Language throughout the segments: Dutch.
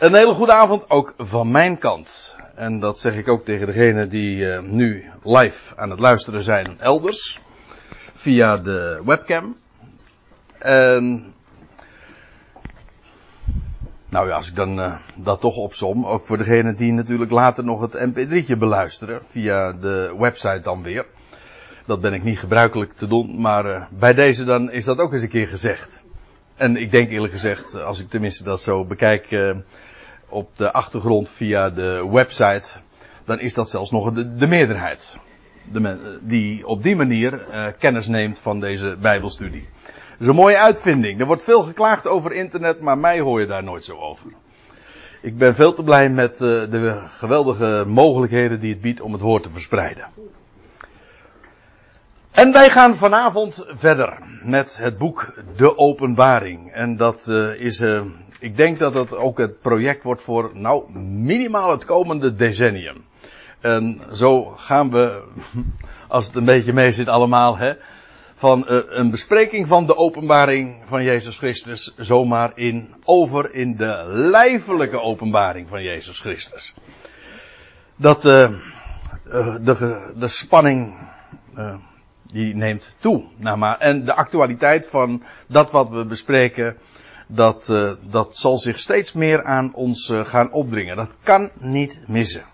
Een hele goede avond ook van mijn kant. En dat zeg ik ook tegen degenen die uh, nu live aan het luisteren zijn elders. Via de webcam. En. Nou ja, als ik dan uh, dat toch opsom. Ook voor degenen die natuurlijk later nog het mp3'tje beluisteren. Via de website dan weer. Dat ben ik niet gebruikelijk te doen. Maar uh, bij deze dan is dat ook eens een keer gezegd. En ik denk eerlijk gezegd, als ik tenminste dat zo bekijk op de achtergrond via de website, dan is dat zelfs nog de, de meerderheid. De die op die manier uh, kennis neemt van deze Bijbelstudie. Dat is een mooie uitvinding. Er wordt veel geklaagd over internet, maar mij hoor je daar nooit zo over. Ik ben veel te blij met uh, de geweldige mogelijkheden die het biedt om het woord te verspreiden. En wij gaan vanavond verder met het boek De Openbaring. En dat uh, is, ik denk dat dat ook het project wordt voor, nou, minimaal het komende decennium. En zo gaan we, als het een beetje mee zit allemaal, hè, van uh, een bespreking van de openbaring van Jezus Christus zomaar in, over in de lijfelijke openbaring van Jezus Christus. Dat, de, de spanning, die neemt toe. Nou, maar, en de actualiteit van dat wat we bespreken, dat, uh, dat zal zich steeds meer aan ons uh, gaan opdringen. Dat kan niet missen.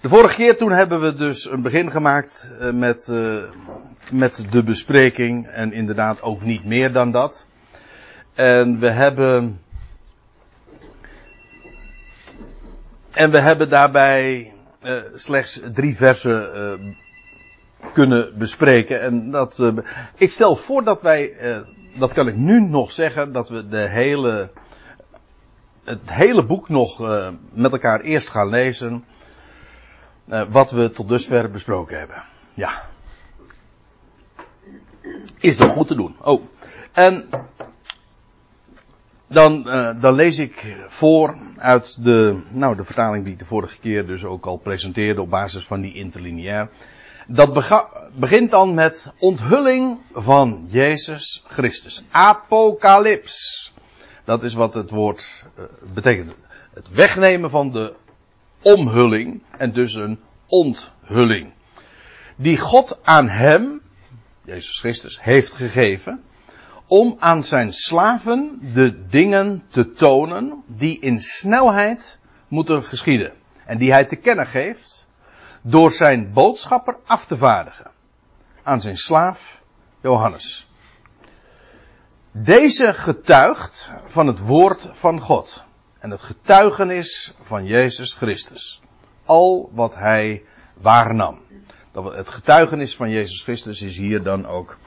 De vorige keer toen hebben we dus een begin gemaakt uh, met, met de bespreking. En inderdaad ook niet meer dan dat. En we hebben. En we hebben daarbij slechts drie versen kunnen bespreken. En dat, uh, ik stel voor dat wij, uh, dat kan ik nu nog zeggen, dat we de hele, het hele boek nog uh, met elkaar eerst gaan lezen. wat we tot dusver besproken hebben. Ja. Is nog goed te doen. Oh. En dan, dan lees ik voor uit de, nou, de vertaling die ik de vorige keer dus ook al presenteerde op basis van die interlineair. Dat begint dan met onthulling van Jezus Christus. Apocalyps. Dat is wat het woord uh, betekent. Het wegnemen van de omhulling en dus een onthulling. Die God aan hem, Jezus Christus, heeft gegeven om aan zijn slaven de dingen te tonen die in snelheid moeten geschieden. En die hij te kennen geeft door zijn boodschapper af te vaardigen aan zijn slaaf Johannes. Deze getuigt van het woord van God en het getuigenis van Jezus Christus. Al wat hij waarnam. Het getuigenis van Jezus Christus is hier dan ook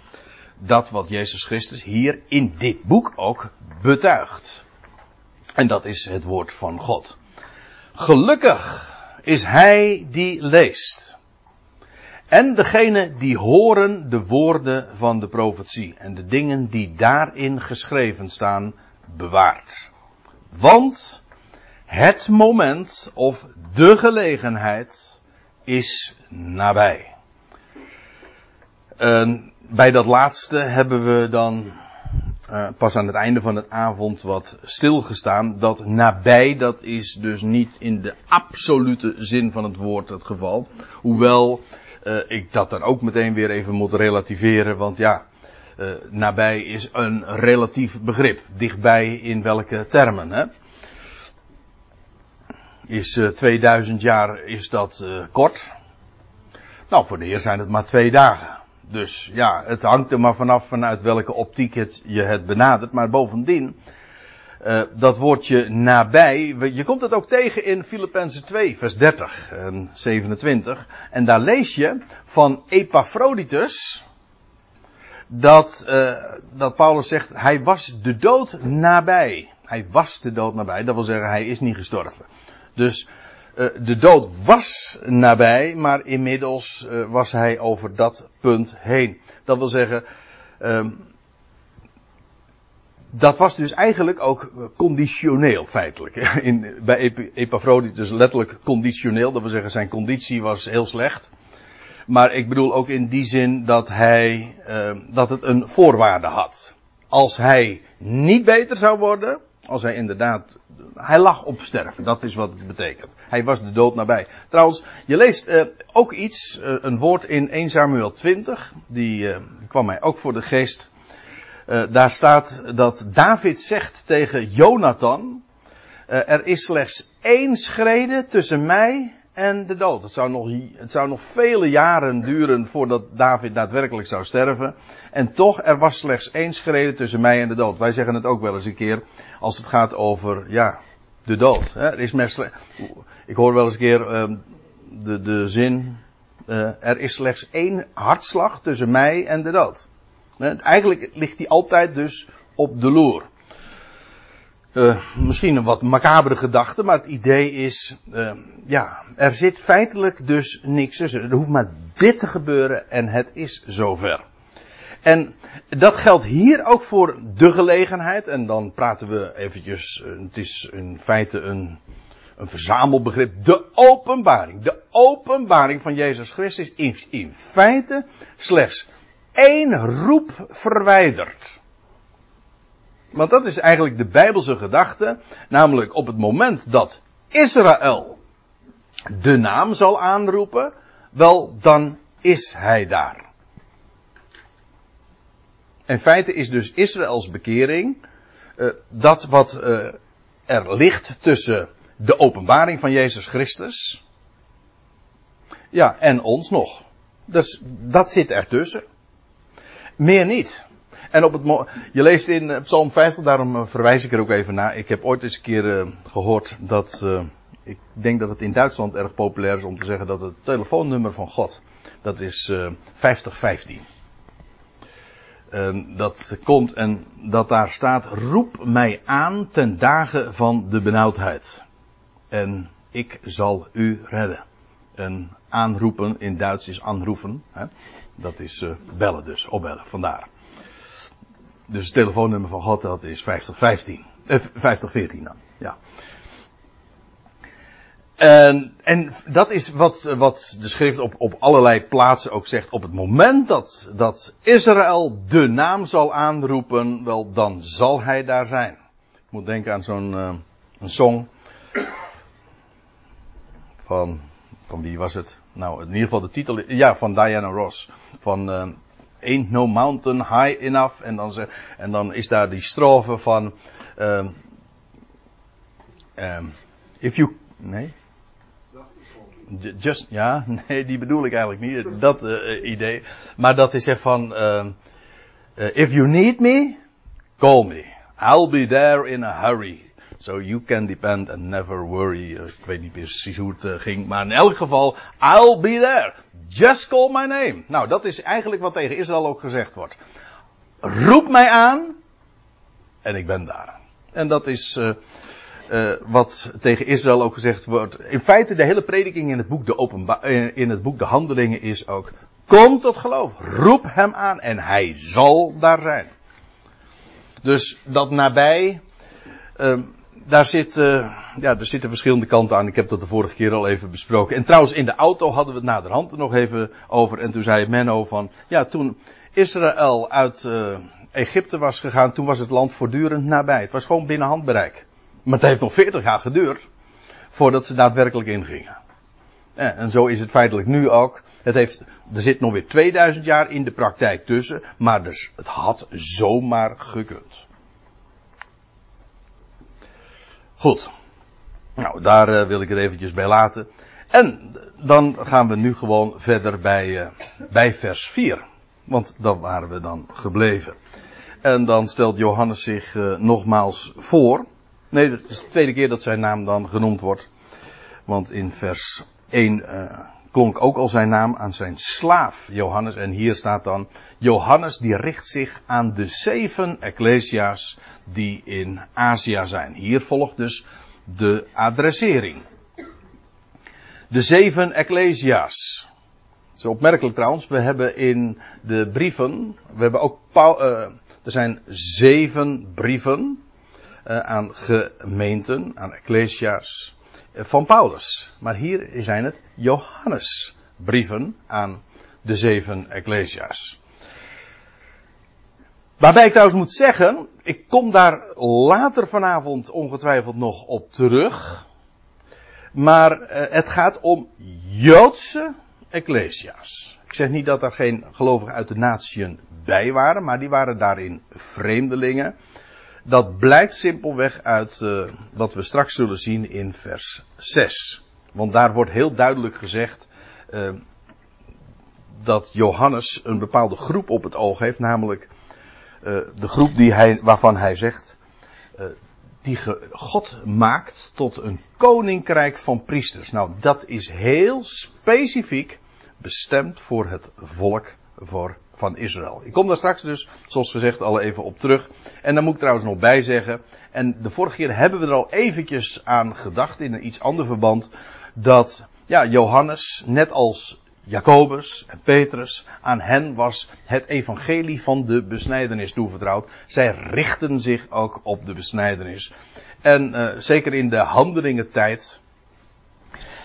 dat wat Jezus Christus hier in dit boek ook betuigt. En dat is het woord van God. Gelukkig is hij die leest. En degene die horen de woorden van de profetie en de dingen die daarin geschreven staan bewaart. Want het moment of de gelegenheid is nabij. En bij dat laatste hebben we dan uh, pas aan het einde van het avond wat stilgestaan. Dat nabij, dat is dus niet in de absolute zin van het woord het geval. Hoewel uh, ik dat dan ook meteen weer even moet relativeren, want ja, uh, nabij is een relatief begrip. Dichtbij in welke termen, hè? Is 2000 jaar, is dat kort? Nou, voor de Heer zijn het maar twee dagen. Dus ja, het hangt er maar vanaf vanuit welke optiek het, je het benadert. Maar bovendien, uh, dat woordje nabij, je komt het ook tegen in Filippenzen 2, vers 30 en 27. En daar lees je van Epaphroditus, dat, uh, dat Paulus zegt, hij was de dood nabij. Hij was de dood nabij, dat wil zeggen, hij is niet gestorven. Dus de dood was nabij, maar inmiddels uh, was hij over dat punt heen. Dat wil zeggen, uh, dat was dus eigenlijk ook conditioneel feitelijk. In, bij Epaphroditus letterlijk conditioneel, dat wil zeggen zijn conditie was heel slecht. Maar ik bedoel ook in die zin dat hij, dat het een voorwaarde had. Als hij niet beter zou worden, Als hij inderdaad, hij lag op sterven, dat is wat het betekent. Hij was de dood nabij. Trouwens, je leest uh, ook iets, uh, een woord in 1 Samuel 20, die uh, kwam mij ook voor de geest. daar staat dat David zegt tegen Jonathan, er is slechts één schrede tussen mij en de dood. Het zou, nog, het zou nog vele jaren duren voordat David daadwerkelijk zou sterven. En toch, er was slechts één schrede tussen mij en de dood. Wij zeggen het ook wel eens een keer als het gaat over, ja, de dood. Er is ik hoor wel eens een keer uh, de, de zin, uh, er is slechts één hartslag tussen mij en de dood. Eigenlijk ligt die altijd dus op de loer. Uh, misschien een wat macabere gedachte, maar het idee is, uh, ja, er zit feitelijk dus niks tussen. Er hoeft maar dit te gebeuren en het is zover. En dat geldt hier ook voor de gelegenheid. En dan praten we eventjes, uh, het is in feite een, een verzamelbegrip. De openbaring. De openbaring van Jezus Christus is in feite slechts één roep verwijderd. Want dat is eigenlijk de Bijbelse gedachte. Namelijk op het moment dat Israël de naam zal aanroepen, wel dan is hij daar. In feite is dus Israëls bekering uh, dat wat uh, er ligt tussen de openbaring van Jezus Christus. Ja, en ons nog. Dus dat zit ertussen. Meer niet. En op het je leest in eh, Psalm 50, daarom eh, verwijs ik er ook even naar. Ik heb ooit eens een keer uh, gehoord dat, ik denk dat het in Duitsland erg populair is om te zeggen dat het telefoonnummer van God, dat is uh, 5015. dat komt en dat daar staat, roep mij aan ten dagen van de benauwdheid. En ik zal u redden. En aanroepen in Duits is aanroepen. Hè? Dat is bellen dus, opbellen, vandaar. Dus het telefoonnummer van God dat is 5015. Eh, 5014 dan, ja. En, en dat is wat, wat de schrift op, op allerlei plaatsen ook zegt. Op het moment dat, dat Israël de naam zal aanroepen, wel dan zal hij daar zijn. Ik moet denken aan zo'n uh, een song. Van, van wie was het? Nou, in ieder geval de titel, ja, van Diana Ross. Van, uh, Ain't no mountain high enough. En dan, zeg, en dan is daar die strofe van. Um, um, if you. Nee. Just, ja, nee, die bedoel ik eigenlijk niet. Dat uh, idee. Maar dat is echt van. Uh, uh, if you need me, call me. I'll be there in a hurry. So you can depend and never worry. Ik weet niet precies hoe het ging. Maar in elk geval, I'll be there. Just call my name. Nou, dat is eigenlijk wat tegen Israël ook gezegd wordt. Roep mij aan en ik ben daar. En dat is uh, wat tegen Israël ook gezegd wordt. In feite de hele prediking in het boek de, openba in het boek de Handelingen is ook. Kom tot geloof. Roep hem aan en hij zal daar zijn. Dus dat nabij. Uh, daar zit, uh, ja, er zitten verschillende kanten aan. Ik heb dat de vorige keer al even besproken. En trouwens, in de auto hadden we het naderhand er nog even over. En toen zei Menno van, ja, toen Israël uit uh, Egypte was gegaan, toen was het land voortdurend nabij. Het was gewoon binnen handbereik. Maar het heeft nog 40 jaar geduurd voordat ze daadwerkelijk ingingen. En, en zo is het feitelijk nu ook. Het heeft, er zit nog weer 2000 jaar in de praktijk tussen, maar dus, het had zomaar gekund. Goed. Nou, daar uh, wil ik het eventjes bij laten. En dan gaan we nu gewoon verder bij, uh, bij vers 4. Want daar waren we dan gebleven. En dan stelt Johannes zich uh, nogmaals voor. Nee, het is de tweede keer dat zijn naam dan genoemd wordt. Want in vers 1 klonk ook al zijn naam aan zijn slaaf Johannes. En hier staat dan, Johannes die richt zich aan de zeven ecclesia's die in Azië zijn. Hier volgt dus de adressering. De zeven ecclesia's. Het is opmerkelijk trouwens, we hebben in de brieven, we hebben ook, uh, er zijn zeven brieven uh, aan gemeenten, aan ecclesia's van Paulus. Maar hier zijn het Johannes brieven aan de zeven ecclesia's. Waarbij ik trouwens moet zeggen, ik kom daar later vanavond ongetwijfeld nog op terug. Maar eh, het gaat om Joodse ecclesia's. Ik zeg niet dat er geen gelovigen uit de natieën bij waren, maar die waren daarin vreemdelingen. Dat blijkt simpelweg uit uh, wat we straks zullen zien in vers 6. Want daar wordt heel duidelijk gezegd uh, dat Johannes een bepaalde groep op het oog heeft, namelijk uh, de groep die hij, waarvan hij zegt, die God maakt tot een koninkrijk van priesters. Nou, dat is heel specifiek bestemd voor het volk voor, van Israël. Ik kom daar straks dus, zoals gezegd, al even op terug. En dan moet ik trouwens nog bij zeggen, en de vorige keer hebben we er al eventjes aan gedacht in een iets ander verband, dat ja, Johannes, net als Jacobus en Petrus, aan hen was het evangelie van de besnijdenis toevertrouwd. Zij richten zich ook op de besnijdenis. En uh, zeker in de handelingentijd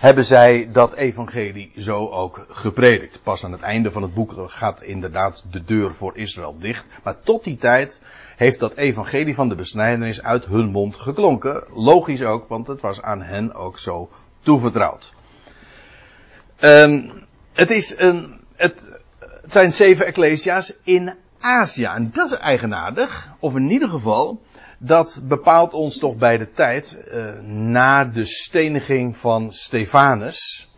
hebben zij dat evangelie zo ook gepredikt. Pas aan het einde van het boek gaat inderdaad de deur voor Israël dicht. Maar tot die tijd heeft dat evangelie van de besnijdenis uit hun mond geklonken. Logisch ook, want het was aan hen ook zo toevertrouwd. Um, het, is een, het, het zijn zeven ecclesia's in Azië. En dat is eigenaardig. Of in ieder geval, dat bepaalt ons toch bij de tijd uh, na de steniging van Stefanus.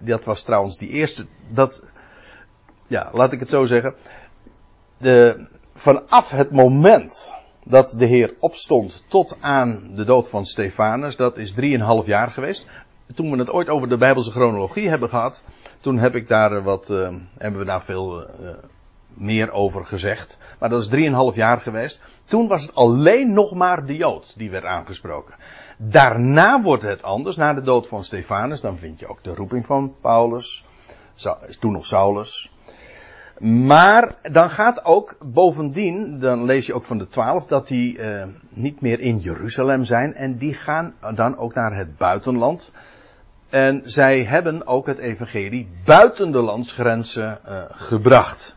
Dat was trouwens die eerste. Dat, ja, laat ik het zo zeggen. De, vanaf het moment dat de Heer opstond tot aan de dood van Stefanus, dat is drieënhalf jaar geweest. Toen we het ooit over de Bijbelse chronologie hebben gehad, toen heb ik daar wat, uh, hebben we daar veel meer over gezegd. Maar dat is drieënhalf jaar geweest. Toen was het alleen nog maar de Jood die werd aangesproken. Daarna wordt het anders, na de dood van Stefanus. Dan vind je ook de roeping van Paulus. Toen nog Saulus. Maar dan gaat ook bovendien, dan lees je ook van de twaalf, dat die uh, niet meer in Jeruzalem zijn. En die gaan dan ook naar het buitenland. En zij hebben ook het evangelie buiten de landsgrenzen uh, gebracht.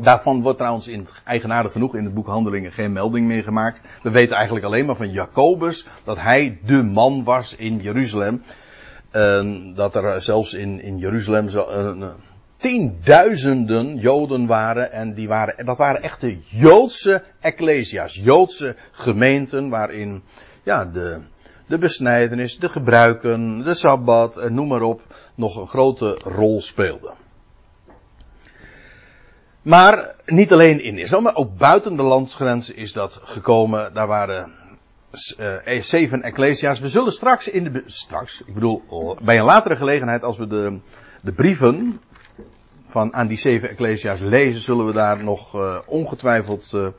Daarvan wordt trouwens in, eigenaardig genoeg in het boek Handelingen geen melding meer gemaakt. We weten eigenlijk alleen maar van Jacobus dat hij de man was in Jeruzalem. Uh, dat er zelfs in, in Jeruzalem zo, tienduizenden Joden waren. En die waren, dat waren echt de Joodse ecclesia's, Joodse gemeenten waarin ja, de, de besnijdenis, de gebruiken, de sabbat, en noem maar op, nog een grote rol speelden. Maar niet alleen in Israël, maar ook buiten de landsgrenzen is dat gekomen. Daar waren uh, zeven ecclesia's. We zullen straks in de. Straks, ik bedoel, bij een latere gelegenheid, als we de, de brieven van aan die zeven ecclesia's lezen, zullen we daar nog uh, ongetwijfeld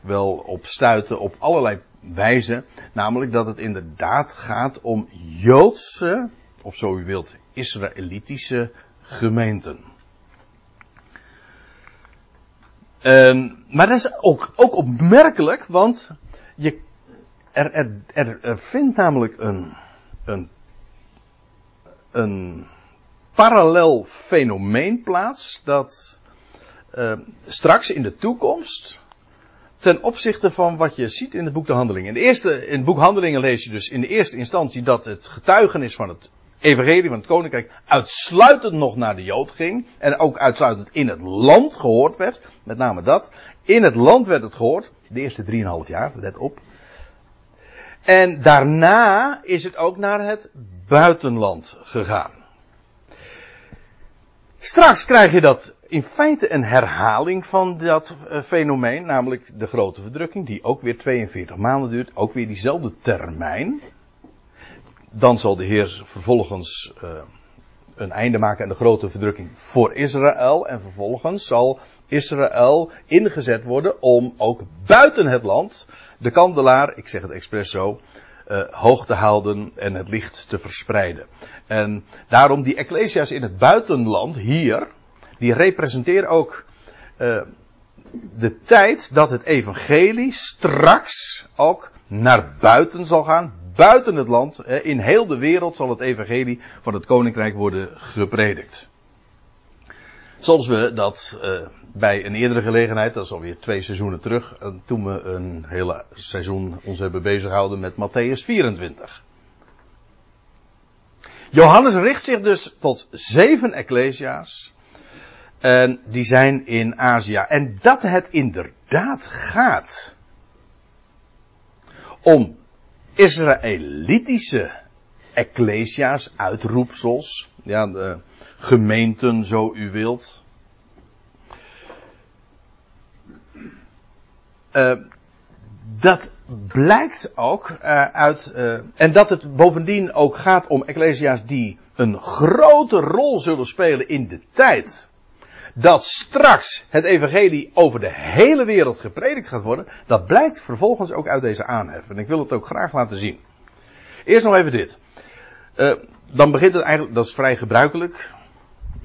wel op stuiten op allerlei wijzen. Namelijk dat het inderdaad gaat om Joodse, of zo u wilt, Israëlitische gemeenten. Um, maar dat is ook, ook opmerkelijk, want je, er, er, er, er vindt namelijk een, een, een parallel fenomeen plaats dat uh, straks in de toekomst ten opzichte van wat je ziet in het boek De Handelingen. In, de eerste, in het boek Handelingen lees je dus in de eerste instantie dat het getuigenis van het evangelie van het koninkrijk uitsluitend nog naar de Jood ging. En ook uitsluitend in het land gehoord werd. Met name dat. In het land werd het gehoord. De eerste drieënhalf jaar, let op. En daarna is het ook naar het buitenland gegaan. Straks krijg je dat in feite een herhaling van dat uh, fenomeen, namelijk de grote verdrukking, die ook weer 42 maanden duurt, ook weer diezelfde termijn. Dan zal de Heer vervolgens uh, een einde maken aan de grote verdrukking voor Israël. En vervolgens zal Israël ingezet worden om ook buiten het land de kandelaar, ik zeg het expres zo, uh, hoog te houden en het licht te verspreiden. En daarom die ecclesia's in het buitenland hier, die representeren ook uh, de tijd dat het evangelie straks ook naar buiten zal gaan, buiten het land, in heel de wereld zal het evangelie van het koninkrijk worden gepredikt. Zoals we dat uh, bij een eerdere gelegenheid, dat is alweer twee seizoenen terug, toen we een hele seizoen ons hebben bezighouden met Matthäus 24. Johannes richt zich dus tot zeven ecclesia's. En die zijn in Azië. En dat het inderdaad gaat om Israëlitische ecclesia's, uitroepsels. Ja, de gemeenten, zo u wilt. Uh, dat blijkt ook uh, uit. Uh, en dat het bovendien ook gaat om ecclesia's die een grote rol zullen spelen in de tijd. Dat straks het evangelie over de hele wereld gepredikt gaat worden. Dat blijkt vervolgens ook uit deze aanhef. En ik wil het ook graag laten zien. Eerst nog even dit. Uh, dan begint het eigenlijk, dat is vrij gebruikelijk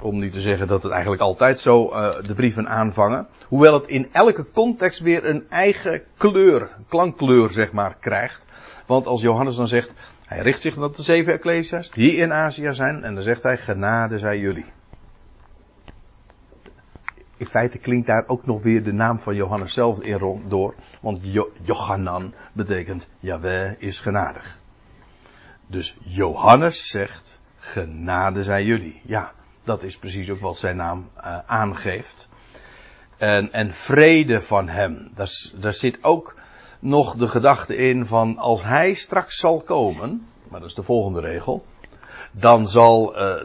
om niet te zeggen dat het eigenlijk altijd zo uh, de brieven aanvangen. Hoewel het in elke context weer een eigen kleur, klankkleur zeg maar, krijgt. Want als Johannes dan zegt, hij richt zich tot de zeven ecclesia's die in Azië zijn. En dan zegt hij, genade zij jullie. In feite klinkt daar ook nog weer de naam van Johannes zelf in door. Want jo Johanan betekent, Yahweh is genadig. Dus Johannes zegt, genade zij jullie. Ja, dat is precies ook wat zijn naam uh, aangeeft. En, en vrede van hem. Daar, daar zit ook nog de gedachte in van als hij straks zal komen, maar dat is de volgende regel, dan zal uh,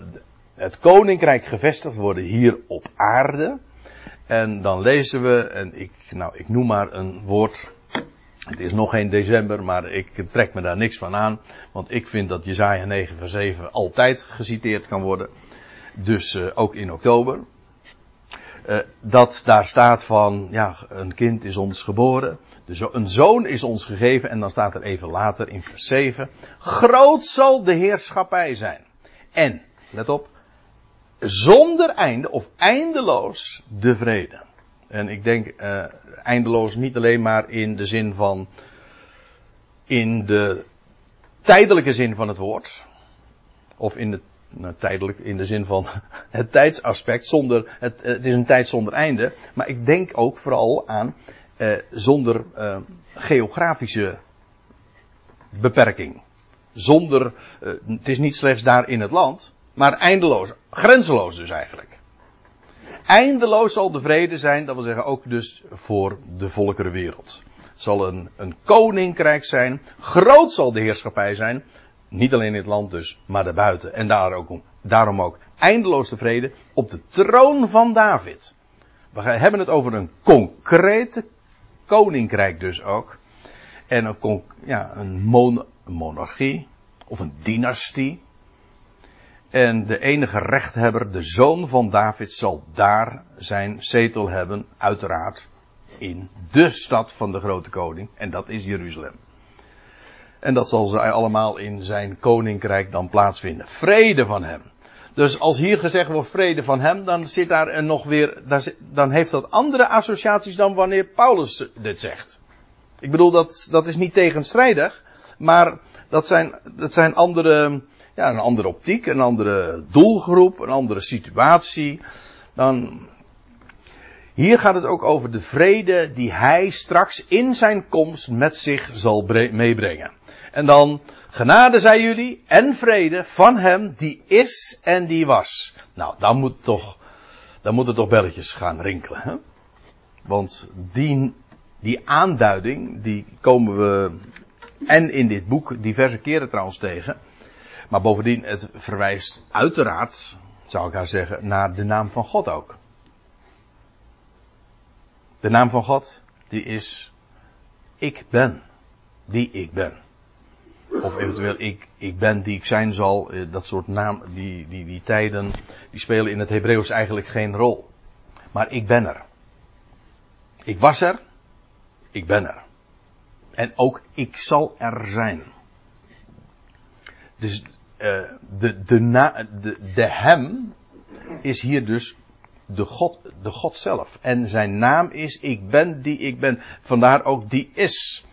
het koninkrijk gevestigd worden hier op aarde. En dan lezen we, en ik, nou, ik noem maar een woord. Het is nog geen december, maar ik trek me daar niks van aan. Want ik vind dat Jezaja 9 vers 7 altijd geciteerd kan worden dus uh, ook in oktober. Uh, dat daar staat van, ja, een kind is ons geboren. Dus een zoon is ons gegeven. En dan staat er even later in vers 7. Groot zal de heerschappij zijn. En, let op, zonder einde of eindeloos de vrede. En ik denk uh, eindeloos niet alleen maar in de zin van, in de tijdelijke zin van het woord. Of in de nou, tijdelijk in de zin van het tijdsaspect, zonder, het, het is een tijd zonder einde. Maar ik denk ook vooral aan eh, zonder eh, geografische beperking. Zonder, eh, het is niet slechts daar in het land, maar eindeloos, grenzeloos dus eigenlijk. Eindeloos zal de vrede zijn, dat wil zeggen ook dus voor de volkerenwereld. Het zal een, een koninkrijk zijn, groot zal de heerschappij zijn, niet alleen in het land dus, maar daarbuiten. En daar ook, daarom ook eindeloos tevreden op de troon van David. We hebben het over een concrete koninkrijk dus ook. En een, ja, een monarchie of een dynastie. En de enige rechthebber, de zoon van David, zal daar zijn zetel hebben, uiteraard in de stad van de grote koning. En dat is Jeruzalem. En dat zal zij allemaal in zijn koninkrijk dan plaatsvinden. Vrede van hem. Dus als hier gezegd wordt vrede van hem, dan zit daar nog weer, dan heeft dat andere associaties dan wanneer Paulus dit zegt. Ik bedoel, dat, dat is niet tegenstrijdig, maar dat zijn, dat zijn andere, ja, een andere optiek, een andere doelgroep, een andere situatie. Dan, hier gaat het ook over de vrede die hij straks in zijn komst met zich zal meebrengen. En dan, genade zij jullie en vrede van hem die is en die was. Nou, dan moet toch, dan moeten toch belletjes gaan rinkelen. Hè? Want die, die aanduiding, die komen we en in dit boek diverse keren trouwens tegen. Maar bovendien, het verwijst uiteraard, zou ik haar zeggen, naar de naam van God ook. De naam van God, die is ik ben, die ik ben. Of eventueel ik, ik ben die ik zijn zal. Eh, dat soort naam, die, die, die tijden, die spelen in het Hebreeuws eigenlijk geen rol. Maar ik ben er. Ik was er. Ik ben er. En ook ik zal er zijn. Dus uh, de, de, de, hem is hier dus de God, de God zelf. En zijn naam is ik ben die ik ben. Vandaar ook die is.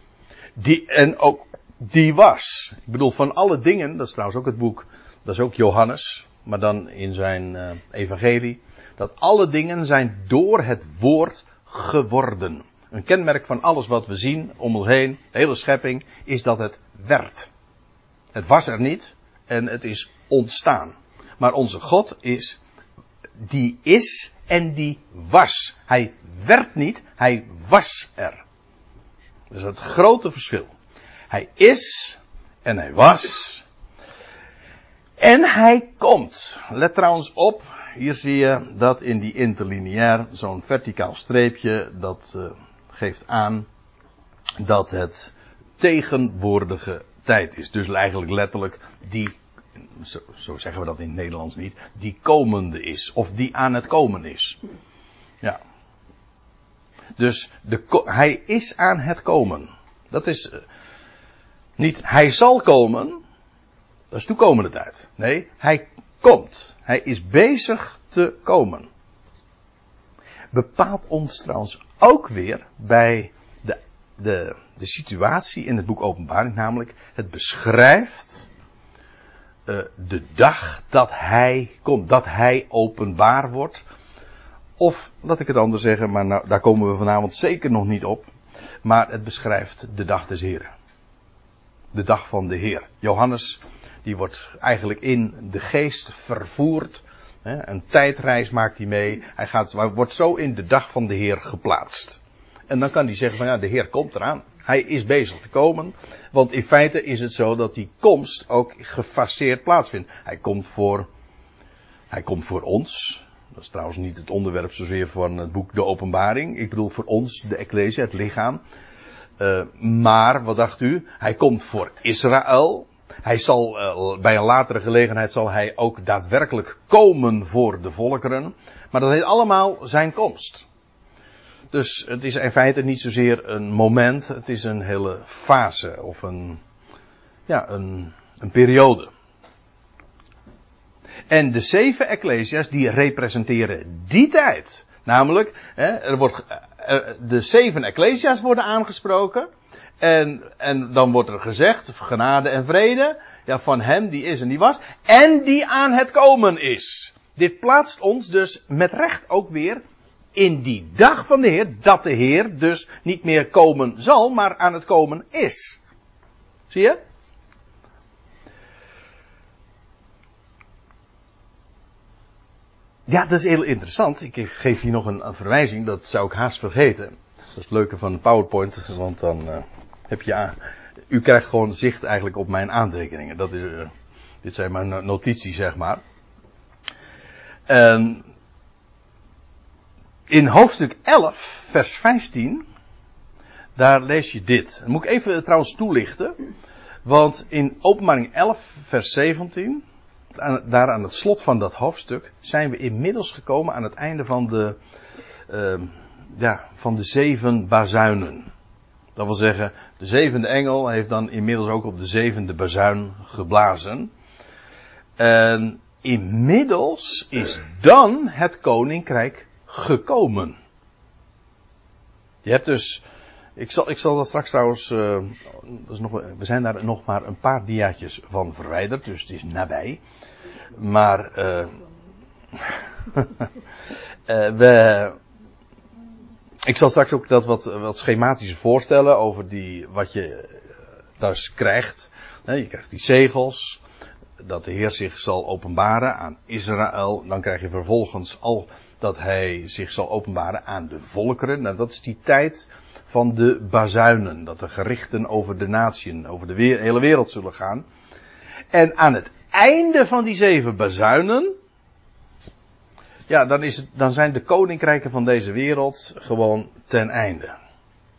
Die, en ook die was. Ik bedoel, van alle dingen, dat is trouwens ook het boek, dat is ook Johannes. maar dan in zijn uh, evangelie. Dat alle dingen zijn door het woord geworden. Een kenmerk van alles wat we zien om ons heen, de hele schepping, is dat het werd. Het was er niet en het is ontstaan. Maar onze God is, die is en die was. Hij werd niet, hij was er. Dat is het grote verschil. Hij is en hij was. En hij komt. Let trouwens op, hier zie je dat in die interlineair, zo'n verticaal streepje, dat uh, geeft aan dat het tegenwoordige tijd is. Dus eigenlijk letterlijk die, zo, zeggen we dat in het Nederlands niet, die komende is. Of die aan het komen is. Ja. Dus de, hij is aan het komen. Dat is uh, niet hij zal komen. Dat is toekomende tijd. Nee, hij komt. Hij is bezig te komen. Bepaalt ons trouwens ook weer bij de, de, situatie in het boek Openbaring, namelijk het beschrijft uh, de dag dat hij komt, dat hij openbaar wordt. Of, laat ik het anders zeggen, maar nou, daar komen we vanavond zeker nog niet op. Maar het beschrijft de dag des Heren. De dag van de Heer. Johannes, die wordt eigenlijk in de geest vervoerd. Een tijdreis maakt hij mee. Hij gaat, wordt zo in de dag van de Heer geplaatst. En dan kan hij zeggen van ja, de Heer komt eraan. Hij is bezig te komen. Want in feite is het zo dat die komst ook gefaseerd plaatsvindt. Hij komt voor, hij komt voor ons. Dat is trouwens niet het onderwerp zozeer van het boek De Openbaring. Ik bedoel voor ons, de Ecclesia, het lichaam. Uh, maar, wat dacht u? Hij komt voor Israël. Hij zal, uh, bij een latere gelegenheid zal hij ook daadwerkelijk komen voor de volkeren. Maar dat heet allemaal zijn komst. Dus het is in feite niet zozeer een moment, het is een hele fase of een, ja, een, een periode. En de zeven ecclesia's die representeren die tijd. Namelijk, hè, er wordt, de zeven ecclesia's worden aangesproken. En, en dan wordt er gezegd, genade en vrede, ja, van hem die is en die was, en die aan het komen is. Dit plaatst ons dus met recht ook weer in die dag van de Heer, dat de Heer dus niet meer komen zal, maar aan het komen is. Zie je? Ja, dat is heel interessant. Ik geef hier nog een, verwijzing, dat zou ik haast vergeten. Dat is het leuke van PowerPoint, want dan uh, heb je aan. U krijgt gewoon zicht eigenlijk op mijn aantekeningen. Dat is, uh, dit zijn mijn notities, zeg maar. En in hoofdstuk 11, vers 15, daar lees je dit. Dat moet ik even trouwens toelichten. Want in openbaring 11, vers 17, daar aan het slot van dat hoofdstuk, zijn we inmiddels gekomen aan het einde van de, uh, ja, van de zeven bazuinen. Dat wil zeggen, de zevende engel heeft dan inmiddels ook op de zevende bazuin geblazen. En inmiddels is dan het koninkrijk gekomen. Je hebt dus, ik zal, ik zal dat straks trouwens, uh, dat is nog, we zijn daar nog maar een paar diaatjes van verwijderd, dus het is nabij. Maar, uh, uh, we, ik zal straks ook dat wat, wat schematischer voorstellen over die, wat je thuis krijgt. Je krijgt die zegels, dat de Heer zich zal openbaren aan Israël. Dan krijg je vervolgens al dat hij zich zal openbaren aan de volkeren. Nou, dat is die tijd van de bazuinen. Dat de gerichten over de natieën, over de hele wereld zullen gaan. En aan het einde van die zeven bazuinen. Ja, dan, is het, dan zijn de koninkrijken van deze wereld gewoon ten einde.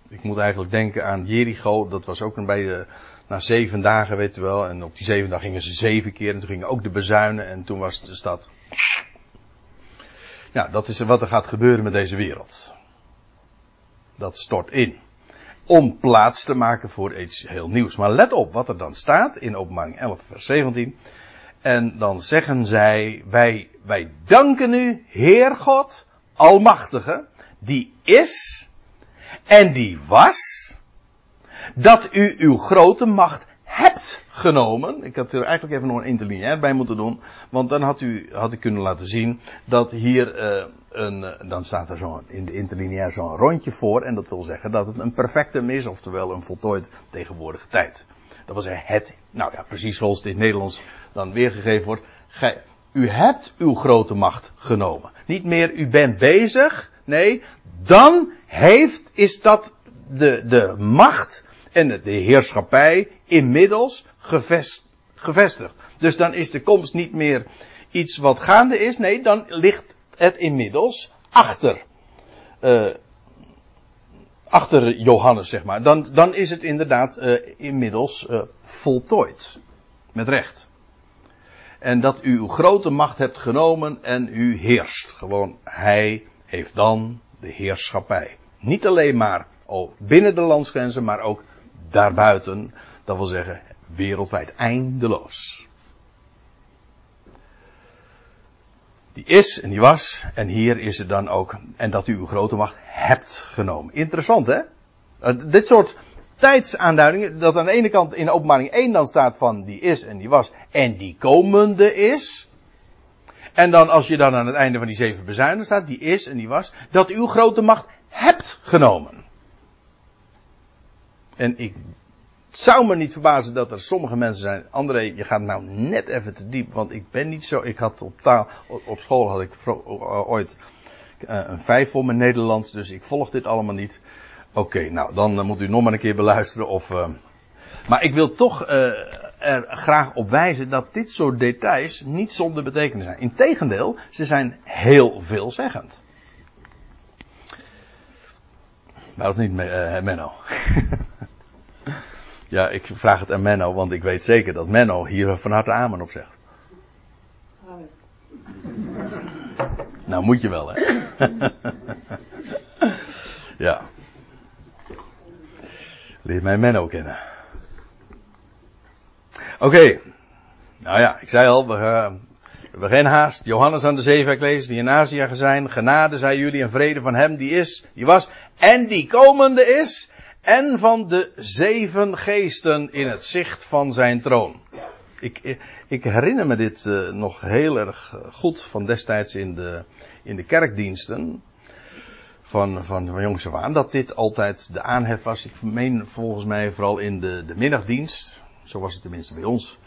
Ik moet eigenlijk denken aan Jericho. Dat was ook een bij na zeven dagen, weet je wel. En op die zeven dagen gingen ze zeven keer. En toen gingen ook de bezuinen. En toen was de stad ja, dat is wat er gaat gebeuren met deze wereld. Dat stort in. Om plaats te maken voor iets heel nieuws. Maar let op wat er dan staat in openbaring 11 vers 17. En dan zeggen zij, wij, wij danken u, Heer God, Almachtige, die is en die was, dat u uw grote macht hebt genomen. Ik had er eigenlijk even nog een interlineair bij moeten doen. Want dan had, u, had ik kunnen laten zien dat hier uh, een, eh, dan staat er zo in de interlineair zo'n rondje voor. En dat wil zeggen dat het een perfectum is, oftewel een voltooid tegenwoordige tijd. Dat was het, nou ja, precies zoals het in het Nederlands dan weergegeven wordt. Gij, u hebt uw grote macht genomen. Niet meer u bent bezig. Nee, dan heeft, is dat de, de macht en de heerschappij inmiddels gevest, gevestigd. Dus dan is de komst niet meer iets wat gaande is. Nee, dan ligt het inmiddels achter. Uh, achter Johannes, zeg maar. Dan, dan is het inderdaad uh, inmiddels uh, voltooid. Met recht. En dat u uw grote macht hebt genomen en u heerst. Gewoon, hij heeft dan de heerschappij. Niet alleen maar oh, binnen de landsgrenzen, maar ook daarbuiten. Dat wil zeggen, wereldwijd, eindeloos. Die is en die was, en hier is het dan ook, en dat u uw grote macht hebt genomen. Interessant hè? Uh, dit soort tijdsaanduidingen, dat aan de ene kant in openbaring 1 dan staat van die is en die was, en die komende is. En dan als je dan aan het einde van die zeven bezuinen staat, die is en die was, dat u uw grote macht hebt genomen. En ik zou me niet verbazen dat er sommige mensen zijn. André, je gaat nou net even te diep, want ik ben niet zo. Ik had op taal, op school had ik ooit eh, een vijf voor mijn Nederlands, dus ik volg dit allemaal niet. Oké, nou dan moet u nog maar een keer beluisteren of. Uh, maar ik wil toch er graag op wijzen dat dit soort details niet zonder betekenis zijn. Integendeel, ze zijn heel veelzeggend. Maar dat niet, uh, Menno. ja, ik vraag het aan Menno, want ik weet zeker dat Menno hier van harte amen op zegt. Amen. Nou moet je wel, hè. ja. Leer mij Menno kennen. Oké. Okay. Nou ja, ik zei al, we, uh, we hebben geen haast. Johannes aan de zee lezen, die in Azië zijn. Genade zij jullie en vrede van hem die is, die was en die komende is. En van de zeven geesten in het zicht van zijn troon. Ik, ik herinner me dit uh, nog heel erg goed van destijds in de, in de kerkdiensten. Van, van, van jongs af aan. Dat dit altijd de aanhef was. Ik meen volgens mij vooral in de, de middagdienst. Zo was het tenminste bij ons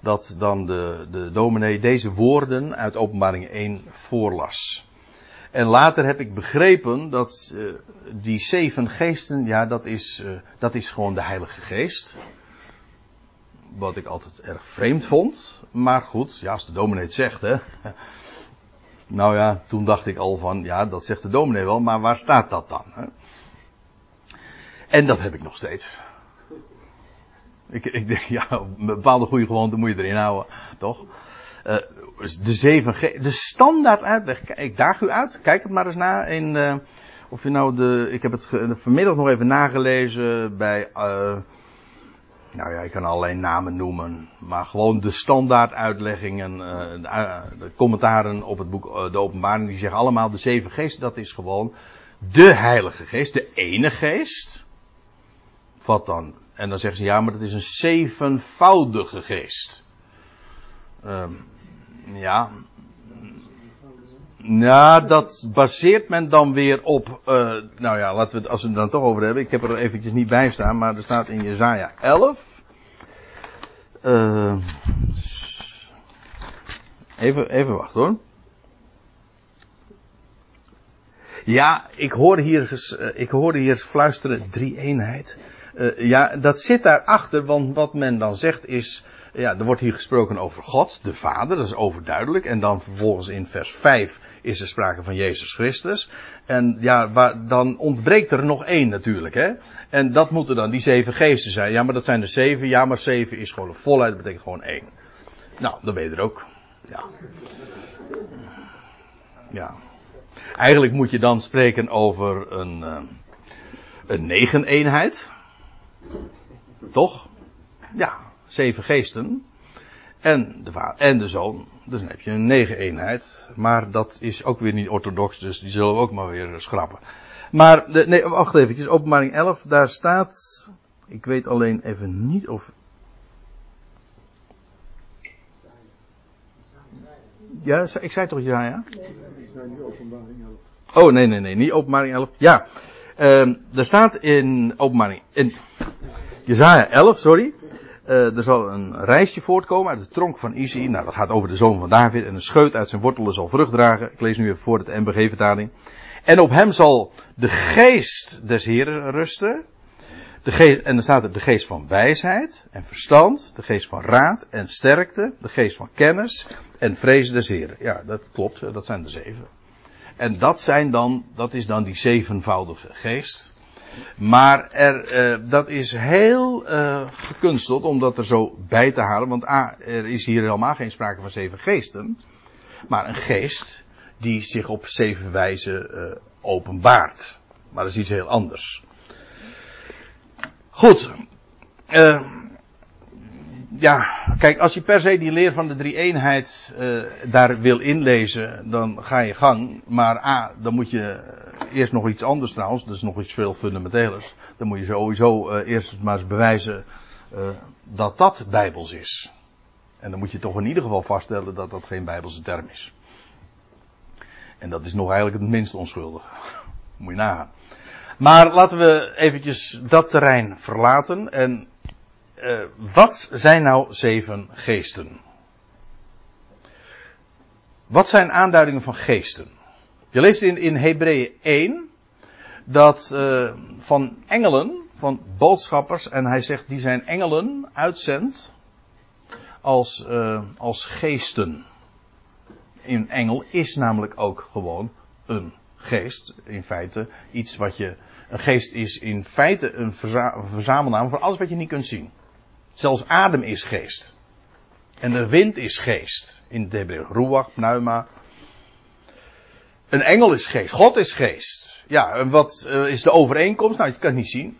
dat dan de, de dominee deze woorden uit openbaring 1 voorlas. En later heb ik begrepen dat uh, die zeven geesten, ja, dat is, uh, dat is gewoon de Heilige Geest. Wat ik altijd erg vreemd vond. Maar goed, ja, als de dominee het zegt, hè. Nou ja, toen dacht ik al van, ja, dat zegt de dominee wel, maar waar staat dat dan? Hè? En dat heb ik nog steeds. Ik, ik denk, ja, een bepaalde goede gewoonte moet je erin houden, toch? Uh, de zeven de standaard uitleg. Ik daag u uit, kijk het maar eens na. In, uh, of je nou de, ik heb het vanmiddag nog even nagelezen bij, uh, nou ja, ik kan alleen namen noemen. Maar gewoon de standaard uitleggingen, de, de, commentaren op het boek De Openbaring, die zeggen allemaal de zeven geesten, dat is gewoon de Heilige Geest, de ene geest. Wat dan en dan zeggen ze ja, maar dat is een zevenvoudige geest. Um, ja. Ja, dat baseert men dan weer op, uh, nou ja, laten we het, als we het dan toch over hebben. Ik heb er eventjes niet bij staan, maar er staat in Jezaja 11. Uh, even, even wachten hoor. Ja, ik hoorde hier, uh, ik hoorde hier fluisteren drie eenheid. Ja, dat zit daarachter, want wat men dan zegt is, ja, er wordt hier gesproken over God, de Vader, dat is overduidelijk. En dan vervolgens in vers 5 is er sprake van Jezus Christus. En ja, waar, dan ontbreekt er nog één natuurlijk, hè. En dat moeten dan die zeven geesten zijn. Ja, maar dat zijn er zeven. Ja, maar zeven is gewoon een volheid, dat betekent gewoon één. Nou, dan ben je er ook. Ja. Ja. Eigenlijk moet je dan spreken over een, uh, een negen-eenheid. Toch? Ja, zeven geesten. En de, en de zoon. Dus dan heb je een negen eenheid. Maar dat is ook weer niet orthodox, dus die zullen we ook maar weer eh, schrappen. Maar, nee, wacht even, openbaring 11, daar staat, ik weet alleen even niet of... Ja, ik zei toch ja, ja? Oh, nee, nee, nee, niet openbaring 11. Ja, um, ehm, daar staat in openbaring, in Jezaja 11, sorry. Uh, er zal een reisje voortkomen uit de tronk van Isi. Nou, dat gaat over de zoon van David. En een scheut uit zijn wortelen zal vrucht dragen. Ik lees nu even voor de MBG-vertaling. En op hem zal de geest des Heren rusten. De geest, en dan staat er de geest van wijsheid en verstand, de geest van raad en sterkte, de geest van kennis en vrees des Heren. Ja, dat klopt, dat zijn de zeven. En dat zijn dan, dat is dan die zevenvoudige geest. Maar er, uh, dat is heel uh, gekunsteld om dat er zo bij te halen. Want A, er is hier helemaal geen sprake van zeven geesten. Maar een geest die zich op zeven wijzen uh, openbaart. Maar dat is iets heel anders. Goed. Ja, kijk, als je per se die leer van de drie eenheid daar wil inlezen, dan ga je gang. Maar A, dan moet je eerst nog iets anders trouwens, dus nog iets veel fundamentelers. Dan moet je sowieso uh, eerst maar eens bewijzen uh, dat dat bijbels is. En dan moet je toch in ieder geval vaststellen dat dat geen bijbelse term is. En dat is nog eigenlijk het minst onschuldige. moet je nagaan. Maar laten we eventjes dat terrein verlaten. En uh, wat zijn nou zeven geesten? Wat zijn aanduidingen van geesten? Je leest in, Hebreeën 1 dat uh, van engelen, van boodschappers, en hij zegt die zijn engelen uitzendt als, uh, als geesten. Een engel is namelijk ook gewoon een geest. In feite iets wat je. Een geest is in feite een verzamelnaam voor alles wat je niet kunt zien. Zelfs adem is geest. En de wind is geest. In het Hebreeuws. Ruach, pneuma. Een engel is geest. God is geest. Ja, en wat uh, is de overeenkomst? Nou, je kan het niet zien.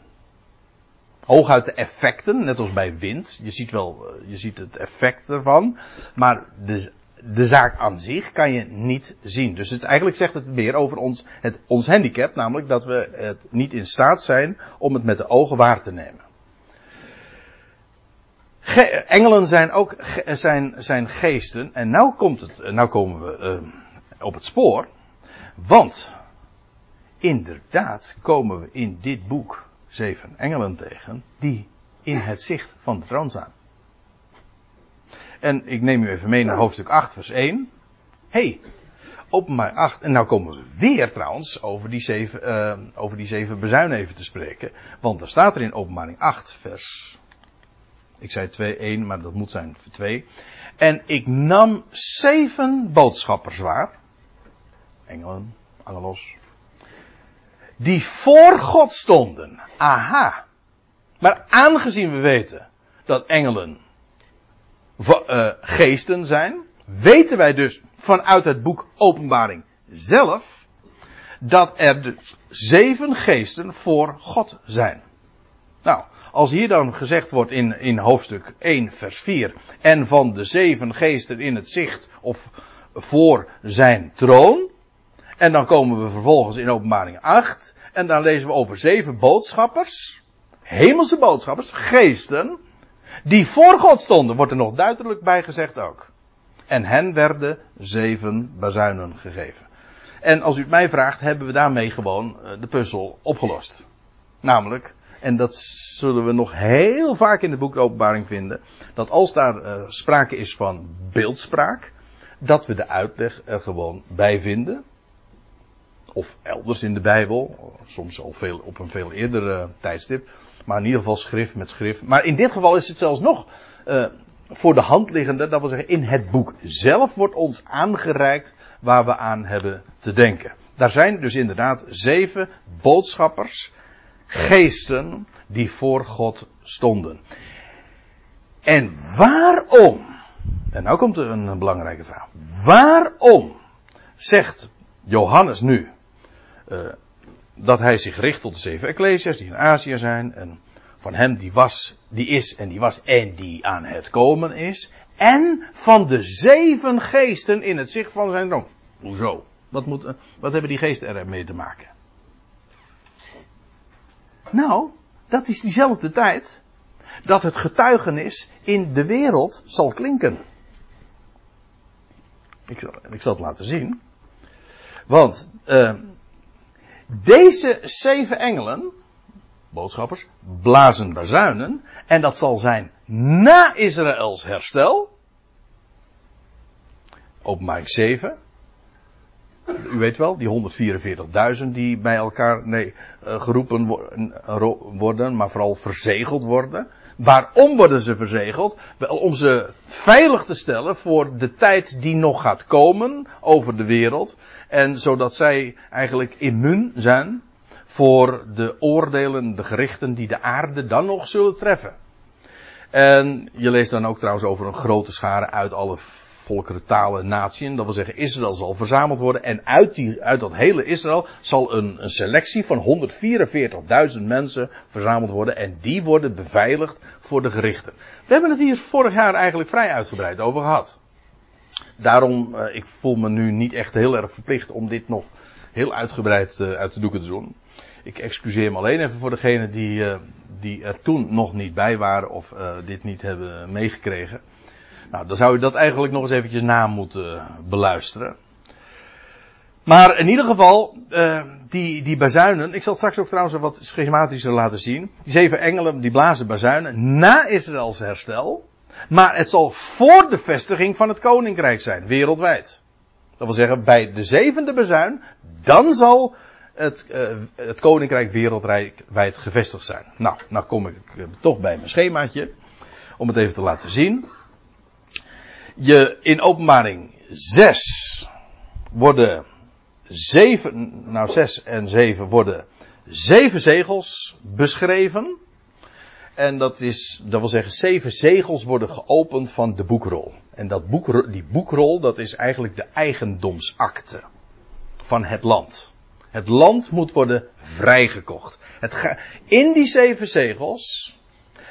Hooguit de effecten, net als bij wind. Je ziet wel, uh, je ziet het effect ervan. Maar de de zaak aan zich kan je niet zien. Dus het, eigenlijk zegt het meer over ons, het, ons handicap, namelijk dat we het niet in staat zijn om het met de ogen waar te nemen. Ge engelen zijn ook zijn, zijn geesten. En nou komt het, nou komen we uh, op het spoor. Want inderdaad komen we in dit boek zeven engelen tegen die in het zicht van de troon staan. En ik neem u even mee naar hoofdstuk 8, vers 1. hey, openbaar 8. En nou komen we weer trouwens over die zeven, uh, over die zeven bezuinen even te spreken. Want er staat er in openbaring 8, vers. Ik zei 2, 1, maar dat moet zijn 2. En ik nam zeven boodschappers waar. Engelen, angelos. Die voor God stonden. Aha. Maar aangezien we weten dat engelen uh, geesten zijn, weten wij dus vanuit het boek Openbaring zelf dat er dus zeven geesten voor God zijn. Nou, als hier dan gezegd wordt in, in hoofdstuk 1 vers 4 en van de zeven geesten in het zicht of voor zijn troon, en dan komen we vervolgens in openbaring 8 en dan lezen we over zeven boodschappers, hemelse boodschappers, geesten, die voor God stonden, wordt er nog duidelijk bij gezegd ook. En hen werden zeven bazuinen gegeven. En als u het mij vraagt, hebben we daarmee gewoon eh, de puzzel opgelost. Namelijk, en dat zullen we nog heel vaak in de boek Openbaring vinden, dat als daar uh, sprake is van beeldspraak, dat we de uitleg er gewoon bij vinden. Of elders in de Bijbel, soms al veel, op een veel eerder uh, tijdstip. Maar in ieder geval schrift met schrift. Maar in dit geval is het zelfs nog uh, voor de hand liggende. Dat wil zeggen, in het boek zelf wordt ons aangereikt waar we aan hebben te denken. Daar zijn dus inderdaad zeven boodschappers, geesten, die voor God stonden. En waarom? En nou komt er een belangrijke vraag. Waarom zegt Johannes nu uh, dat hij zich richt tot de zeven Ecclesia's die in Azië zijn. En van hem die was, die is en die was en die aan het komen is. En van de zeven geesten in het zicht van zijn droom. Hoezo? Wat, moet, wat hebben die geesten ermee te maken? Nou, dat is diezelfde tijd dat het getuigenis in de wereld zal klinken. Ik zal, ik zal het laten zien. Want uh, deze zeven engelen, boodschappers, blazen bazuinen. En dat zal zijn na Israëls herstel. Openbaring 7. U weet wel, die 144.000 die bij elkaar nee, uh, geroepen worden, maar vooral verzegeld worden. Waarom worden ze verzegeld? Wel om ze veilig te stellen voor de tijd die nog gaat komen over de wereld. En zodat zij eigenlijk immuun zijn voor de oordelen, de gerichten die de aarde dan nog zullen treffen. En je leest dan ook trouwens over een grote schare uit alle volkeren, talen, natieën. Dat wil zeggen, Israël zal verzameld worden. En uit, die, uit dat hele Israël zal een, een selectie van 144.000 mensen verzameld worden. En die worden beveiligd voor de gerichten. We hebben het hier vorig jaar eigenlijk vrij uitgebreid over gehad. Daarom, uh, ik voel me nu niet echt heel erg verplicht om dit nog heel uitgebreid uh, uit de doeken te doen. Ik excuseer me alleen even voor degenen die, uh, die er toen nog niet bij waren of dit niet hebben meegekregen. Nou, dan zou u dat eigenlijk nog eens eventjes na moeten beluisteren. Maar in ieder geval, uh, die, die bazuinen, ik zal straks ook trouwens wat schematischer laten zien. Die zeven engelen, die blazen bazuinen na Israëls herstel. Maar het zal voor de vestiging van het koninkrijk zijn, wereldwijd. Dat wil zeggen, bij de zevende bazuin, dan zal het, uh, het koninkrijk wereldwijd gevestigd zijn. Nou, nou kom ik toch bij mijn schemaatje, om het even te laten zien je in openbaring 6 worden zeven, nou 6 en 7 worden zeven zegels beschreven. En dat is, dat wil zeggen, zeven zegels worden geopend van de boekrol. En dat boekrol, die boekrol, dat is eigenlijk de eigendomsakte van het land. Het land moet worden vrijgekocht. Het in die zeven zegels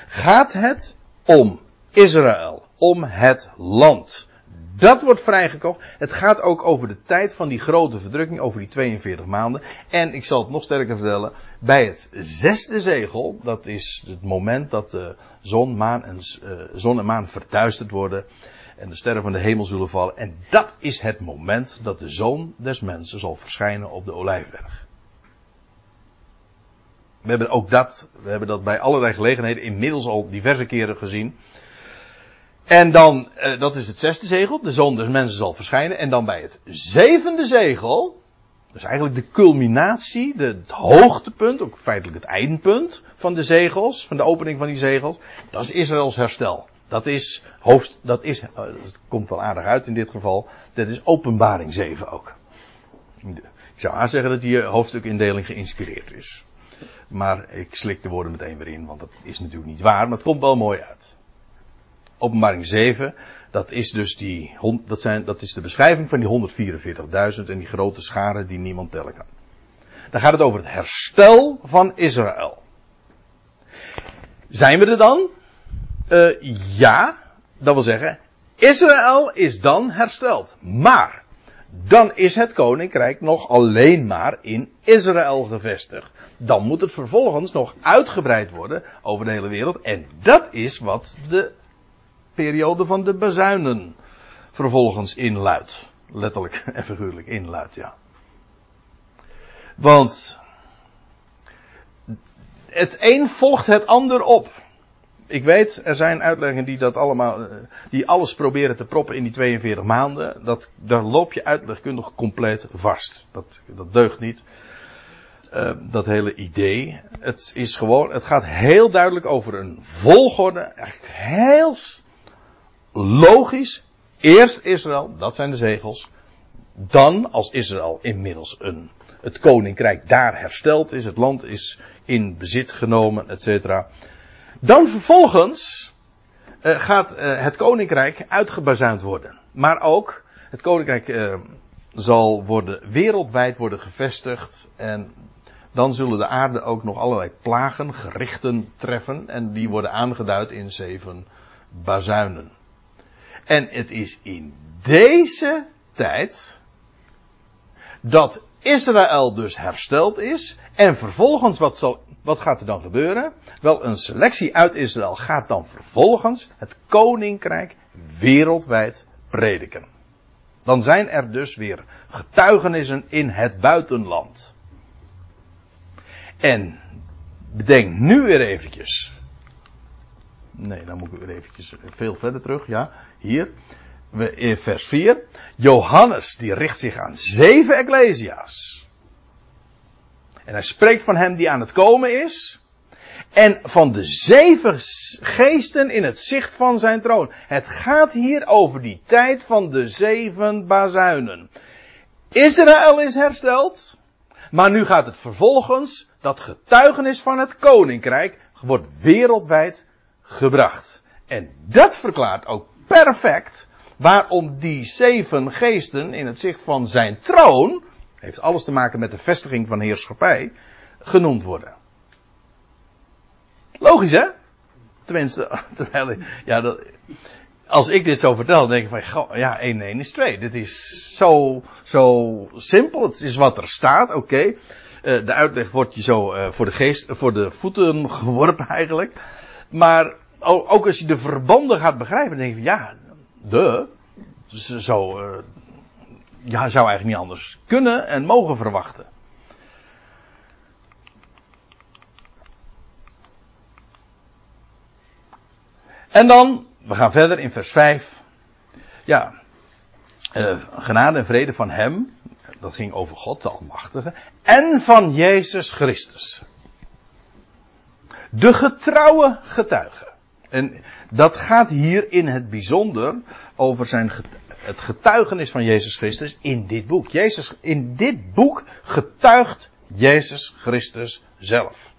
gaat het om Israël om het land. Dat wordt vrijgekocht. Het gaat ook over de tijd van die grote verdrukking, over die 42 maanden. En ik zal het nog sterker vertellen, bij het zesde zegel, dat is het moment dat de zon, maan en, uh, zon en maan verduisterd worden en de sterren van de hemel zullen vallen. En dat is het moment dat de zoon des mensen zal verschijnen op de olijfberg. We hebben ook dat, we hebben dat bij allerlei gelegenheden inmiddels al diverse keren gezien. En dan, uh, dat is het zesde zegel, de zoon des mensen zal verschijnen. En dan bij het zevende zegel, dus eigenlijk de culminatie, de, het hoogtepunt, ook feitelijk het eindpunt van de zegels, van de opening van die zegels, dat is Israëls herstel. Dat is hoofd, dat is, uh, dat komt wel aardig uit in dit geval, dat is openbaring 7 ook. Ik zou aanzeggen dat die hoofdstukindeling geïnspireerd is. Maar ik slik de woorden meteen weer in, want dat is natuurlijk niet waar, maar het komt wel mooi uit. Openbaring 7, dat is dus die, dat, zijn, dat is de beschrijving van die 144.000 en die grote scharen die niemand tellen kan. Dan gaat het over het herstel van Israël. Zijn we er dan? Uh, ja, dat wil zeggen, Israël is dan hersteld. Maar, dan is het koninkrijk nog alleen maar in Israël gevestigd. Dan moet het vervolgens nog uitgebreid worden over de hele wereld. En dat is wat de periode van de bezuinen vervolgens inluidt. Letterlijk en figuurlijk inluidt, ja. Want het een volgt het ander op. Ik weet, er zijn uitleggingen die dat allemaal, eh, die alles proberen te proppen in die 42 maanden. Dat, daar loop je uitlegkundig compleet vast. Dat, dat deugt niet. Uh, dat hele idee. Het is gewoon, het gaat heel duidelijk over een volgorde, eigenlijk heel logisch, eerst Israël, dat zijn de zegels. Dan, als Israël inmiddels een, het koninkrijk daar hersteld is, het land is in bezit genomen, etc. Dan vervolgens uh, gaat uh, het koninkrijk uitgebazuind worden. Maar ook, het koninkrijk uh, zal worden, wereldwijd worden gevestigd. En dan zullen de aarde ook nog allerlei plagen, gerichten treffen. En die worden aangeduid in zeven bazuinen. En het is in deze tijd dat Israël dus hersteld is. En vervolgens, wat, zal, wat gaat er dan gebeuren? Wel, een selectie uit Israël gaat dan vervolgens het koninkrijk wereldwijd prediken. Dan zijn er dus weer getuigenissen in het buitenland. En bedenk nu weer eventjes. Nee, dan moet ik weer eventjes veel verder terug. Ja, hier. In vers 4. Johannes, die richt zich aan zeven ecclesia's. En hij spreekt van hem die aan het komen is. En van de zeven geesten in het zicht van zijn troon. Het gaat hier over die tijd van de zeven bazuinen. Israël is hersteld. Maar nu gaat het vervolgens, dat getuigenis van het koninkrijk wordt wereldwijd gebracht. En dat verklaart ook perfect waarom die zeven geesten in het zicht van zijn troon, heeft alles te maken met de vestiging van heerschappij, genoemd worden. Logisch hè? Tenminste, terwijl, ja, dat, als ik dit zo vertel, denk ik van, ja, 1 1 is 2. Dit is zo, zo simpel. Het is wat er staat, oké. Uh, de uitleg wordt je zo uh, voor de geest, voor de voeten geworpen eigenlijk. Maar ook als je de verbanden gaat begrijpen, dan denk je van, ja, de, zo, uh, ja, zou eigenlijk niet anders kunnen en mogen verwachten. En dan, we gaan verder in vers 5. Ja, uh, genade en vrede van Hem, dat ging over God, de Almachtige, en van Jezus Christus. De getrouwe getuige. En dat gaat hier in het bijzonder over zijn, het getuigenis van Jezus Christus in dit boek. Jezus, in dit boek getuigt Jezus Christus zelf.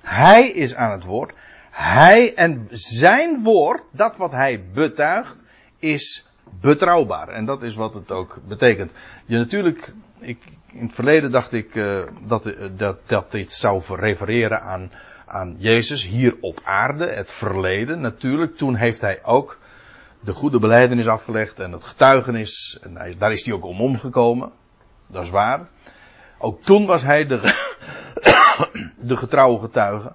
Hij is aan het woord. Hij en zijn woord, dat wat hij betuigt, is betrouwbaar. En dat is wat het ook betekent. Je natuurlijk, ik, in het verleden dacht ik uh, dat, dat, dat dit zou refereren aan, aan Jezus hier op aarde, het verleden. Natuurlijk, toen heeft hij ook de goede beleidenis afgelegd en het getuigenis. En daar is hij ook om omgekomen. Dat is waar. Ook toen was hij de, de getrouwe getuige.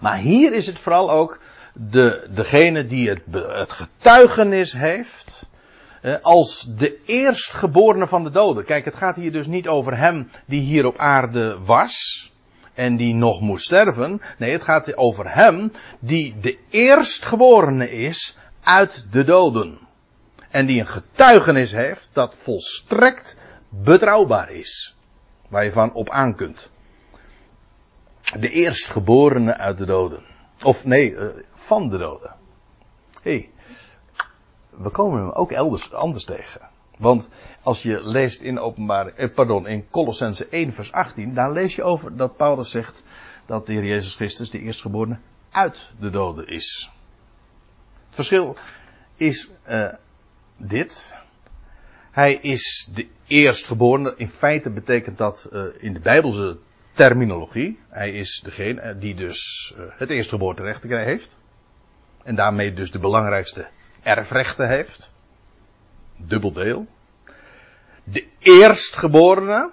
Maar hier is het vooral ook de, degene die het, het getuigenis heeft. als de eerstgeborene van de doden. Kijk, het gaat hier dus niet over hem die hier op aarde was. En die nog moest sterven. Nee, het gaat over hem die de eerstgeborene is uit de doden. En die een getuigenis heeft dat volstrekt betrouwbaar is. Waar je van op aan kunt de eerstgeborene uit de doden. Of nee, uh, van de doden. Hé, hey, we komen hem ook elders anders tegen. Want als je leest in openbaar, eh, pardon, in Colossense 1 vers 18, daar lees je over dat Paulus zegt dat de Heer Jezus Christus de eerstgeborene uit de doden is. Het verschil is uh, dit. Hij is de eerstgeborene. In feite betekent dat uh, in de Bijbelse terminologie. Hij is degene die dus het eerstgeboorterecht heeft. En daarmee dus de belangrijkste erfrechten heeft. Dubbel deel. De eerstgeborene.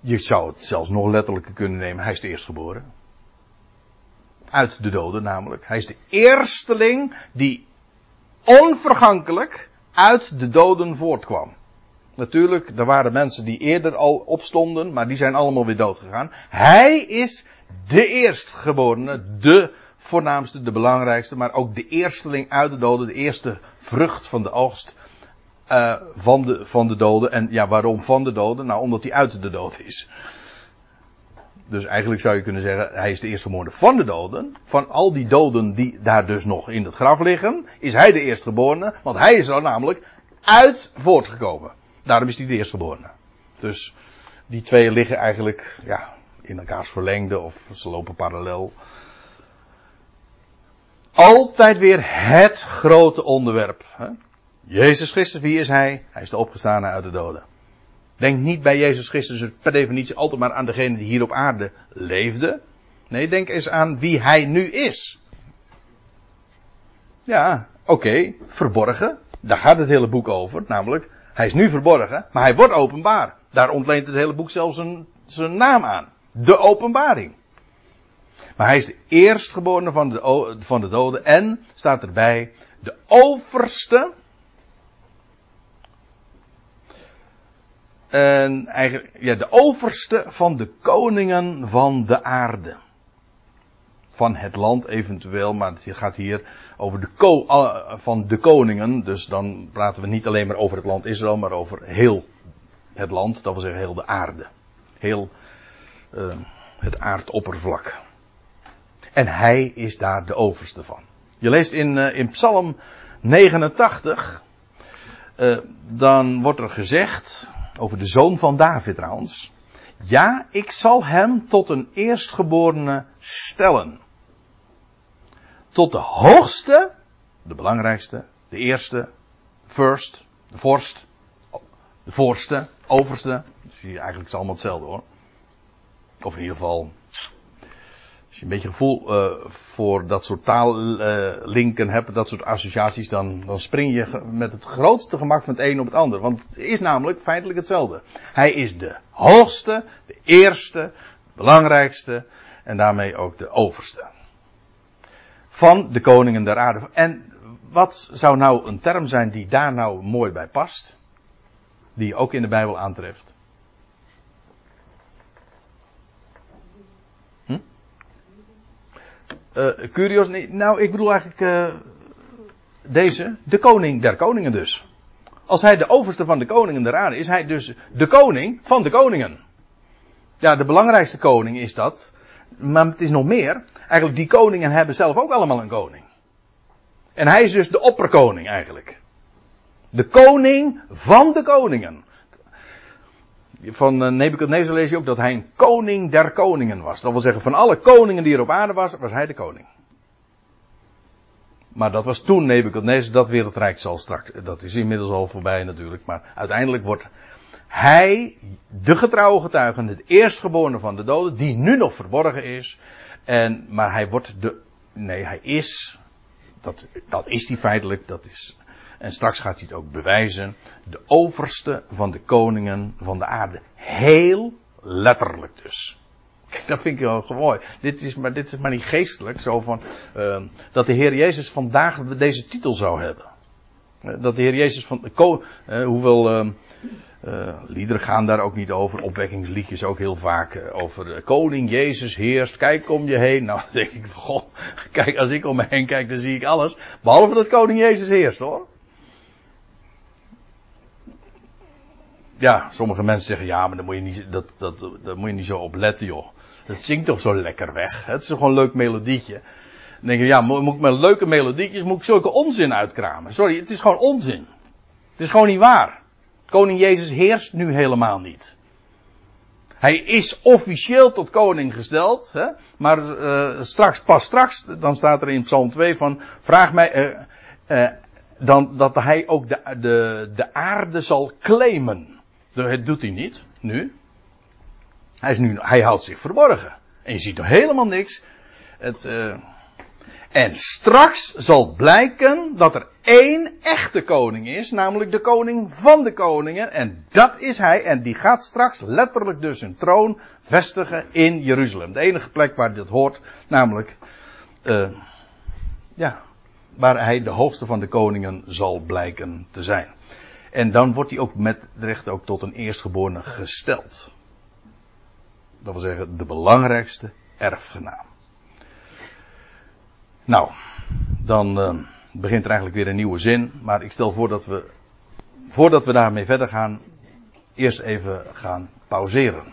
Je zou het zelfs nog letterlijker kunnen nemen. Hij is de eerstgeboren. Uit de doden namelijk. Hij is de eersteling die onvergankelijk uit de doden voortkwam. Natuurlijk, er waren mensen die eerder al opstonden, maar die zijn allemaal weer dood gegaan. Hij is de eerstgeborene, de voornaamste, de belangrijkste, maar ook de eersteling uit de doden, de eerste vrucht van de oogst uh, van, de, van de doden. En ja, waarom van de doden? Nou, omdat hij uit de dood is. Dus eigenlijk zou je kunnen zeggen, hij is de eerstgeborene van de doden. Van al die doden die daar dus nog in het graf liggen, is hij de eerstgeborene, want hij is er namelijk uit voortgekomen. Daarom is hij de eerstgeborene. Dus die twee liggen eigenlijk ja, in elkaars verlengde of ze lopen parallel. Altijd weer het grote onderwerp. Hè? Jezus Christus, wie is hij? Hij is de opgestane uit de doden. Denk niet bij Jezus Christus per definitie altijd maar aan degene die hier op aarde leefde. Nee, denk eens aan wie hij nu is. Ja, oké, verborgen. Daar gaat het hele boek over. Namelijk hij is nu verborgen, maar hij wordt openbaar. Daar ontleent het hele boek zelfs een, zijn naam aan. De openbaring. Maar hij is de eerstgeborene van de, van de doden en, staat erbij, de overste. En eigenlijk, ja, de overste van de koningen van de aarde. Van het land eventueel, maar het gaat hier over de ko eh, van de koningen. Dus dan praten we niet alleen maar over het land Israël, maar over heel het land. Dat wil zeggen heel de aarde. Heel eh, het aardoppervlak. En hij is daar de overste van. Je leest in, uh, in Psalm 89, uh, dan wordt er gezegd, over de zoon van David trouwens. Ja, ik zal hem tot een eerstgeborene stellen. Tot de hoogste, de belangrijkste, de eerste, first, de vorst, de voorste, overste. Je eigenlijk is allemaal hetzelfde hoor. Of in ieder geval als je een beetje gevoel uh, voor dat soort taallinken hebt, dat soort associaties, dan, dan spring je met het grootste gemak van het een op het ander. Want het is namelijk feitelijk hetzelfde. Hij is de hoogste, de eerste, de belangrijkste en daarmee ook de overste. Van de koningen der aarde. En wat zou nou een term zijn die daar nou mooi bij past? Die je ook in de Bijbel aantreft. Uh, Curios, nou ik bedoel eigenlijk uh, deze, de koning der koningen dus. Als hij de overste van de koningen der aarde is, hij dus de koning van de koningen. Ja, de belangrijkste koning is dat. Maar het is nog meer. Eigenlijk die koningen hebben zelf ook allemaal een koning. En hij is dus de opperkoning eigenlijk. De koning van de koningen van eh, Nebuchadnezzar lees je ook dat hij een koning der koningen was. Dat wil zeggen, van alle koningen die er op aarde was, was hij de koning. Maar dat was toen Nebuchadnezzar, dat wereldrijk zal straks, dat is inmiddels al voorbij natuurlijk, maar uiteindelijk wordt hij de getrouwe getuige, het eerstgeborene van de doden, die nu nog verborgen is. En, maar hij wordt de, nee, hij is, dat, dat is hij feitelijk, dat is en straks gaat hij het ook bewijzen. De overste van de koningen van de aarde. Heel letterlijk dus. Kijk, dat vind ik wel mooi. Dit is maar, dit is maar niet geestelijk. Zo van, uh, dat de Heer Jezus vandaag deze titel zou hebben. Uh, dat de Heer Jezus van, uh, hoeveel liederen gaan daar ook niet over. Opwekkingsliedjes ook heel vaak over koning Jezus heerst. Kijk om je heen. Nou, denk ik, goh, kijk, als ik om me heen kijk, dan zie ik alles. Behalve dat koning Jezus heerst hoor. Ja, sommige mensen zeggen, ja, maar daar moet je niet, dat, dat, daar moet je niet zo op letten, joh. Dat zingt toch zo lekker weg. Het is gewoon een leuk melodietje. Dan denk je, ja, moet ik met leuke melodietjes, moet ik zulke onzin uitkramen? Sorry, het is gewoon onzin. Het is gewoon niet waar. Koning Jezus heerst nu helemaal niet. Hij is officieel tot koning gesteld, hè? maar uh, straks, pas straks, dan staat er in Psalm 2 van, vraag mij, uh, uh, dan, dat hij ook de, de, de aarde zal claimen. Dat doet hij niet, nu. Hij, is nu, hij houdt zich verborgen. En je ziet nog helemaal niks. Het, uh... En straks zal blijken dat er één echte koning is, namelijk de koning van de koningen. En dat is hij. En die gaat straks letterlijk dus een troon vestigen in Jeruzalem. De enige plek waar dit hoort, namelijk, uh, ja, waar hij de hoogste van de koningen zal blijken te zijn. En dan wordt hij ook met recht ook tot een eerstgeborene gesteld. Dat wil zeggen, de belangrijkste erfgenaam. Nou, dan uh, begint er eigenlijk weer een nieuwe zin. Maar ik stel voor dat we, voordat we daarmee verder gaan, eerst even gaan pauzeren.